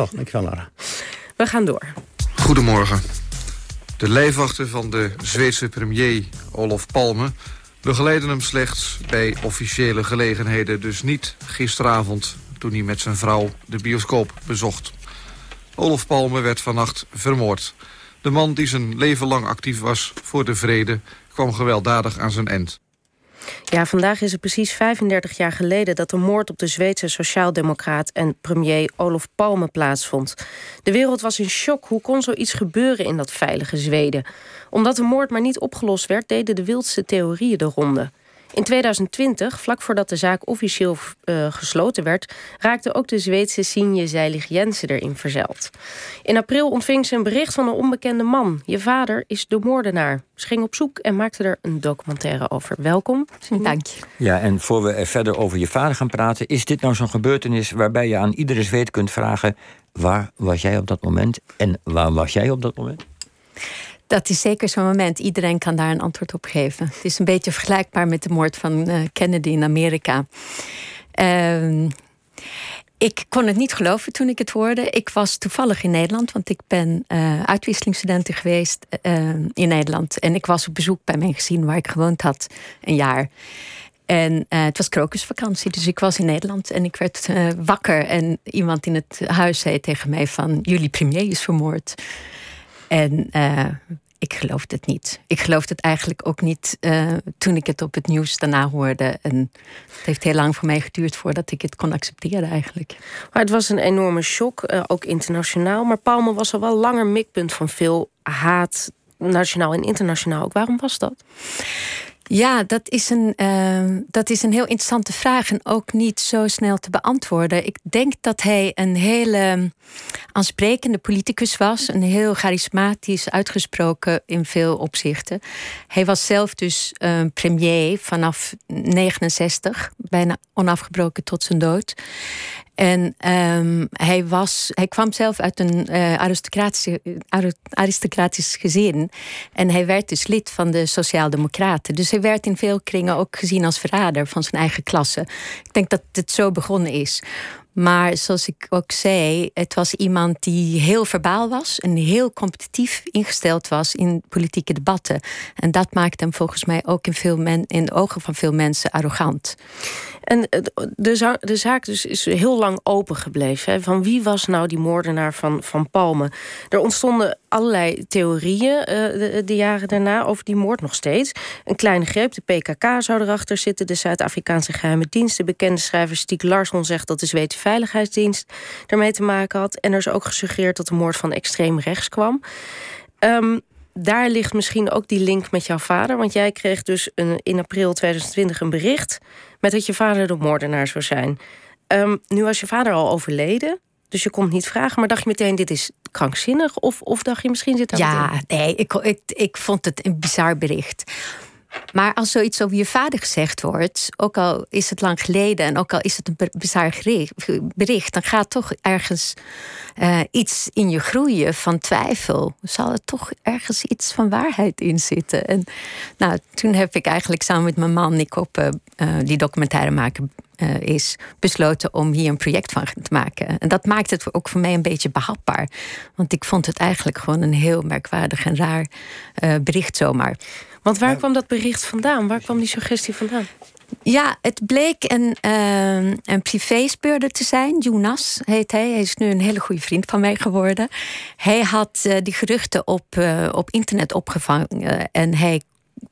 Oh, dankjewel Lara. We gaan door. Goedemorgen. De lijfwachten van de Zweedse premier Olof Palme begeleiden hem slechts bij officiële gelegenheden. Dus niet gisteravond toen hij met zijn vrouw de bioscoop bezocht. Olof Palme werd vannacht vermoord. De man die zijn leven lang actief was voor de vrede... kwam gewelddadig aan zijn eind. Ja, vandaag is het precies 35 jaar geleden dat de moord op de Zweedse sociaaldemocraat en premier Olof Palme plaatsvond. De wereld was in shock. Hoe kon zoiets gebeuren in dat veilige Zweden? Omdat de moord maar niet opgelost werd, deden de wildste theorieën de ronde. In 2020, vlak voordat de zaak officieel uh, gesloten werd, raakte ook de Zweedse Signe Zeilig Jensen erin verzeild. In april ontving ze een bericht van een onbekende man. Je vader is de moordenaar. Ze ging op zoek en maakte er een documentaire over. Welkom. Dank je. Ja, en voor we er verder over je vader gaan praten, is dit nou zo'n gebeurtenis waarbij je aan iedere Zweed kunt vragen: waar was jij op dat moment en waar was jij op dat moment? Dat is zeker zo'n moment. Iedereen kan daar een antwoord op geven. Het is een beetje vergelijkbaar met de moord van uh, Kennedy in Amerika. Uh, ik kon het niet geloven toen ik het hoorde. Ik was toevallig in Nederland, want ik ben uh, uitwisselingsstudent geweest uh, in Nederland. En ik was op bezoek bij mijn gezin waar ik gewoond had, een jaar. En het was krokusvakantie, dus ik was in Nederland en ik werd wakker. En iemand in het huis zei tegen mij van, jullie premier is vermoord. En uh, ik geloofde het niet. Ik geloofde het eigenlijk ook niet uh, toen ik het op het nieuws daarna hoorde. En het heeft heel lang voor mij geduurd voordat ik het kon accepteren eigenlijk. Maar het was een enorme shock, uh, ook internationaal. Maar Palme was al wel langer mikpunt van veel haat, nationaal en internationaal. Ook. Waarom was dat? Ja, dat is, een, uh, dat is een heel interessante vraag en ook niet zo snel te beantwoorden. Ik denk dat hij een hele aansprekende politicus was, een heel charismatisch, uitgesproken in veel opzichten. Hij was zelf dus uh, premier vanaf 69, bijna onafgebroken tot zijn dood. En um, hij, was, hij kwam zelf uit een uh, aristocratische, aristocratisch gezin. En hij werd dus lid van de Sociaaldemocraten. Dus hij werd in veel kringen ook gezien als verrader van zijn eigen klasse. Ik denk dat het zo begonnen is. Maar zoals ik ook zei, het was iemand die heel verbaal was en heel competitief ingesteld was in politieke debatten. En dat maakte hem volgens mij ook in, veel men, in de ogen van veel mensen arrogant. En de, de zaak dus is heel lang open gebleven. Van wie was nou die moordenaar van, van Palme? Er ontstonden allerlei theorieën uh, de, de, jaren daarna over die moord nog steeds. Een kleine greep, de PKK zou erachter zitten. De Zuid-Afrikaanse geheime dienst. De bekende schrijver Stieg Larsson zegt dat de Zweedse Veiligheidsdienst daarmee te maken had. En er is ook gesuggereerd dat de moord van extreem rechts kwam. Um, daar ligt misschien ook die link met jouw vader. Want jij kreeg dus in april 2020 een bericht met dat je vader de moordenaar zou zijn. Um, nu was je vader al overleden. Dus je kon niet vragen, maar dacht je meteen: dit is krankzinnig? Of, of dacht je misschien zit er. Ja, nee, ik, ik, ik vond het een bizar bericht. Maar als zoiets over je vader gezegd wordt, ook al is het lang geleden en ook al is het een bizar bericht, dan gaat toch ergens uh, iets in je groeien van twijfel. Zal er toch ergens iets van waarheid in zitten? En nou, toen heb ik eigenlijk samen met mijn man Nick op uh, die documentaire maken uh, is besloten om hier een project van te maken. En dat maakt het ook voor mij een beetje behapbaar. Want ik vond het eigenlijk gewoon een heel merkwaardig en raar uh, bericht zomaar. Want waar kwam dat bericht vandaan? Waar kwam die suggestie vandaan? Ja, het bleek een, uh, een privéspeurder te zijn. Jonas heet hij. Hij is nu een hele goede vriend van mij geworden. Hij had uh, die geruchten op, uh, op internet opgevangen. en hij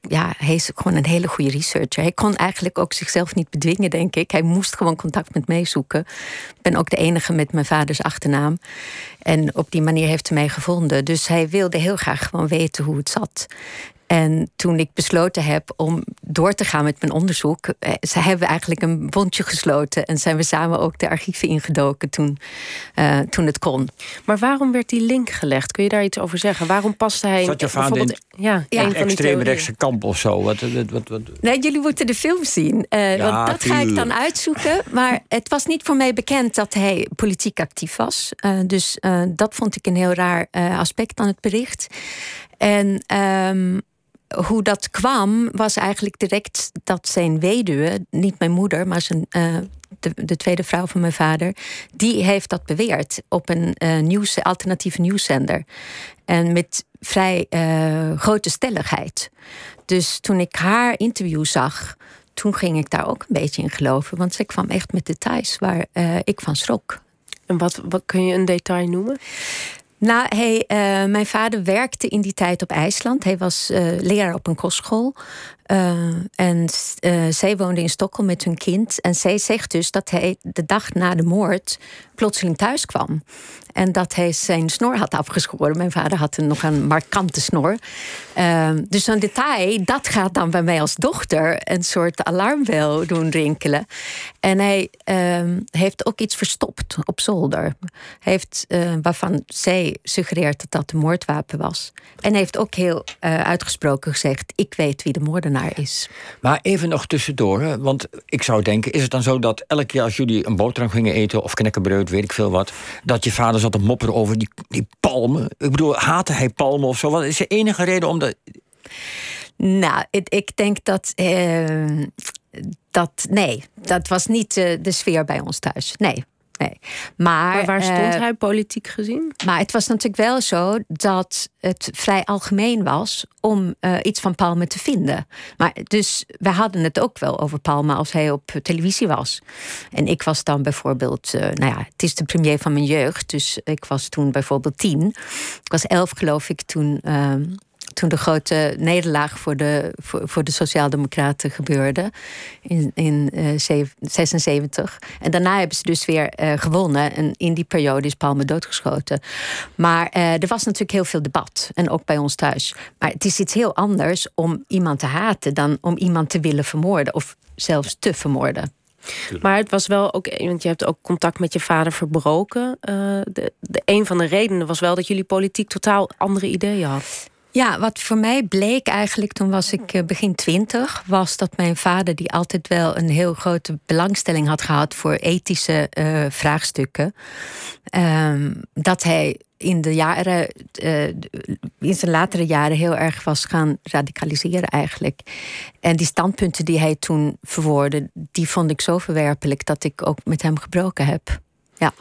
ja, hij is gewoon een hele goede researcher. Hij kon eigenlijk ook zichzelf niet bedwingen, denk ik. Hij moest gewoon contact met mij zoeken. Ik ben ook de enige met mijn vaders achternaam. En op die manier heeft hij mij gevonden. Dus hij wilde heel graag gewoon weten hoe het zat. En toen ik besloten heb om door te gaan met mijn onderzoek, eh, ze hebben eigenlijk een bondje gesloten en zijn we samen ook de archieven ingedoken toen, uh, toen het kon. Maar waarom werd die link gelegd? Kun je daar iets over zeggen? Waarom paste hij Zat je vader in ja, ja, een extreemrechtse kamp of zo? Wat, wat, wat, wat, Nee, jullie moeten de film zien. Uh, ja, want dat tuurlijk. ga ik dan uitzoeken. Maar het was niet voor mij bekend dat hij politiek actief was. Uh, dus dat vond ik een heel raar aspect aan het bericht. En um, hoe dat kwam, was eigenlijk direct dat zijn weduwe, niet mijn moeder, maar zijn uh, de, de, tweede vrouw van mijn vader, die heeft dat beweerd op een uh, nieuws, alternatieve nieuwszender. En met vrij uh, grote stelligheid. Dus toen ik haar interview zag, toen ging ik daar ook een beetje in geloven. Want ze kwam echt met details waar ik van schrok. En wat, wat kun je een detail noemen? Nou, hij, uh, mijn vader werkte in die tijd op IJsland. Hij was uh, leraar op een kostschool. Uh, en zij woonde in Stockholm met hun kind. En zij zegt dus dat hij de dag na de moord plotseling thuis kwam. En dat hij zijn snor had afgeschoren. Mijn vader had een, nog een markante snor. Uh, dus zo'n detail, dat gaat dan bij mij als dochter een soort alarmbel doen rinkelen. En hij uh, heeft ook iets verstopt op zolder. Heeft, uh, waarvan zij suggereert dat dat een moordwapen was. En heeft ook heel eh, uitgesproken gezegd: Ik weet wie de moordenaar is. Maar even nog tussendoor, want ik zou denken: is het dan zo dat elke keer als jullie een boterham gingen eten of knekkenbreud, weet ik veel wat, dat je vader zat te mopperen over die, die palmen? Ik bedoel, haatte hij palmen of zo? Wat is de enige reden om dat. Nou, ik, ik denk dat. Uh, dat nee, dat was niet uh, de sfeer bij ons thuis. Nee. Nee. Maar, maar waar stond uh, hij politiek gezien? Maar het was natuurlijk wel zo dat het vrij algemeen was om uh, iets van Palme te vinden. Maar dus we hadden het ook wel over Palme als hij op televisie was. En ik was dan bijvoorbeeld, uh, nou ja, het is de premier van mijn jeugd, dus ik was toen bijvoorbeeld tien. Ik was elf, geloof ik, toen ehm, toen de grote nederlaag voor de, voor, voor de Sociaaldemocraten gebeurde in, in uh, 76. En daarna hebben ze dus weer uh, gewonnen. En in die periode is Palme doodgeschoten. Maar uh, er was natuurlijk heel veel debat. En ook bij ons thuis. Maar het is iets heel anders om iemand te haten dan om iemand te willen vermoorden. Of zelfs te vermoorden. Maar het was wel ook, want je hebt ook contact met je vader verbroken. Uh, de, de, een van de redenen was wel dat jullie politiek totaal andere ideeën had. Ja, wat voor mij bleek eigenlijk toen was ik begin twintig, was dat mijn vader, die altijd wel een heel grote belangstelling had gehad voor ethische uh, vraagstukken, um, dat hij in de jaren, uh, in zijn latere jaren heel erg was gaan radicaliseren eigenlijk. En die standpunten die hij toen verwoordde, die vond ik zo verwerpelijk dat ik ook met hem gebroken heb. Ja.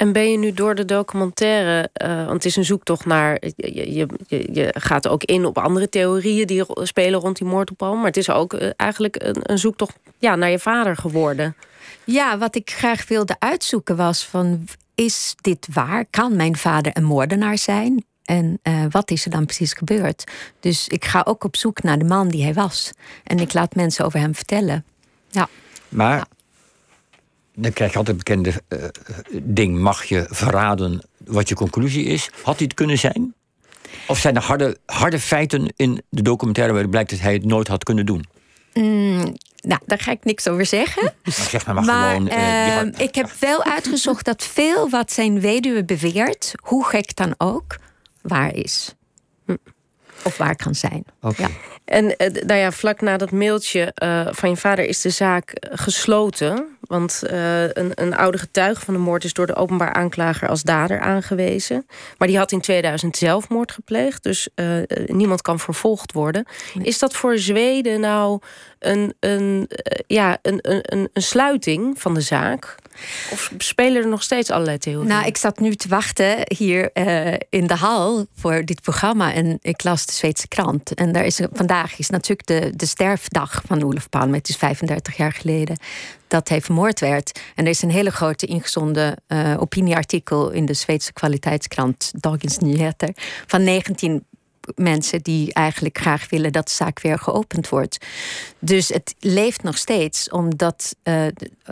En ben je nu door de documentaire, uh, want het is een zoektocht naar. Je, je, je, gaat ook in op andere theorieën die spelen rond die moord op Palme. Maar het is ook uh, eigenlijk een, een, zoektocht ja, naar je vader geworden. Ja, wat ik graag wilde uitzoeken was: van, is dit waar? Kan mijn vader een moordenaar zijn? En uh, wat is er dan precies gebeurd? Dus ik ga ook op zoek naar de man die hij was. En ik laat mensen over hem vertellen. Ja. Maar. Ja dan krijg je altijd het bekende uh, ding: mag je verraden wat je conclusie is? Had hij het kunnen zijn? Of zijn er harde, harde feiten in de documentaire waaruit blijkt dat hij het nooit had kunnen doen? Mm, nou, daar ga ik niks over zeggen. Nou, zeg maar, maar, gewoon, uh, uh, ik heb wel uitgezocht dat veel wat zijn weduwe beweert, hoe gek dan ook, waar is. Of waar kan zijn. Okay. Ja. En uh, nou ja, vlak na dat mailtje van je vader is de zaak gesloten. Want uh, een, een oude getuige van de moord is door de openbaar aanklager als dader aangewezen. Maar die had in 2000 zelfmoord gepleegd. Dus uh, niemand kan vervolgd worden. Nee. Is dat voor Zweden nou een, een, ja, een, een, een sluiting van de zaak? Of spelen er nog steeds allerlei theorieën? Nou, ik zat nu te wachten hier uh, in de hal voor dit programma. En ik las de Zweedse krant. En daar is, vandaag is natuurlijk de, de sterfdag van Olof Palme. Het is 35 jaar geleden dat hij vermoord werd. En er is een hele grote ingezonden uh, opinieartikel in de Zweedse kwaliteitskrant Dagens Nyheter van 19 mensen die eigenlijk graag willen dat de zaak weer geopend wordt. Dus het leeft nog steeds, omdat uh,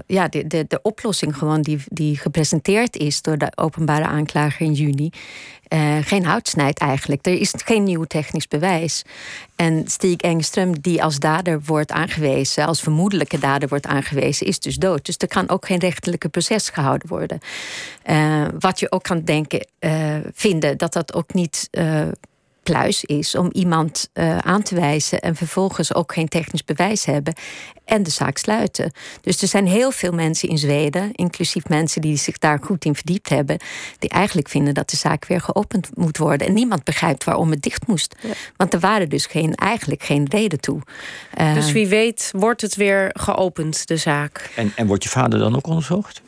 ja, de, de, de oplossing gewoon die, die gepresenteerd is door de openbare aanklager in juni. Uh, geen hout snijdt eigenlijk. Er is geen nieuw technisch bewijs. En Stieg Engström, die als dader wordt aangewezen, als vermoedelijke dader wordt aangewezen, is dus dood. Dus er kan ook geen rechterlijke proces gehouden worden. Uh, wat je ook kan denken, vinden dat dat ook niet kluis is om iemand uh, aan te wijzen en vervolgens ook geen technisch bewijs hebben en de zaak sluiten. Dus er zijn heel veel mensen in Zweden, inclusief mensen die zich daar goed in verdiept hebben, die eigenlijk vinden dat de zaak weer geopend moet worden. En niemand begrijpt waarom het dicht moest. Want er waren dus geen, eigenlijk geen reden toe. Uh, dus wie weet, wordt het weer geopend, de zaak. En, en wordt je vader dan ook onderzocht?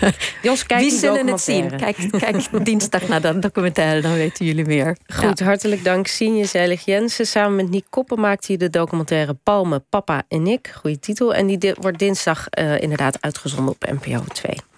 Jos, kijk Wie zullen het zien? Kijk, kijk dinsdag naar dat documentaire, dan weten jullie meer. Goed, hartelijk dank Sienje Zeilig Jensen. Samen met Nick Koppen maakt hij de documentaire Palme, Papa en ik. Goeie titel. En die wordt dinsdag uh, inderdaad uitgezonden op NPO 2.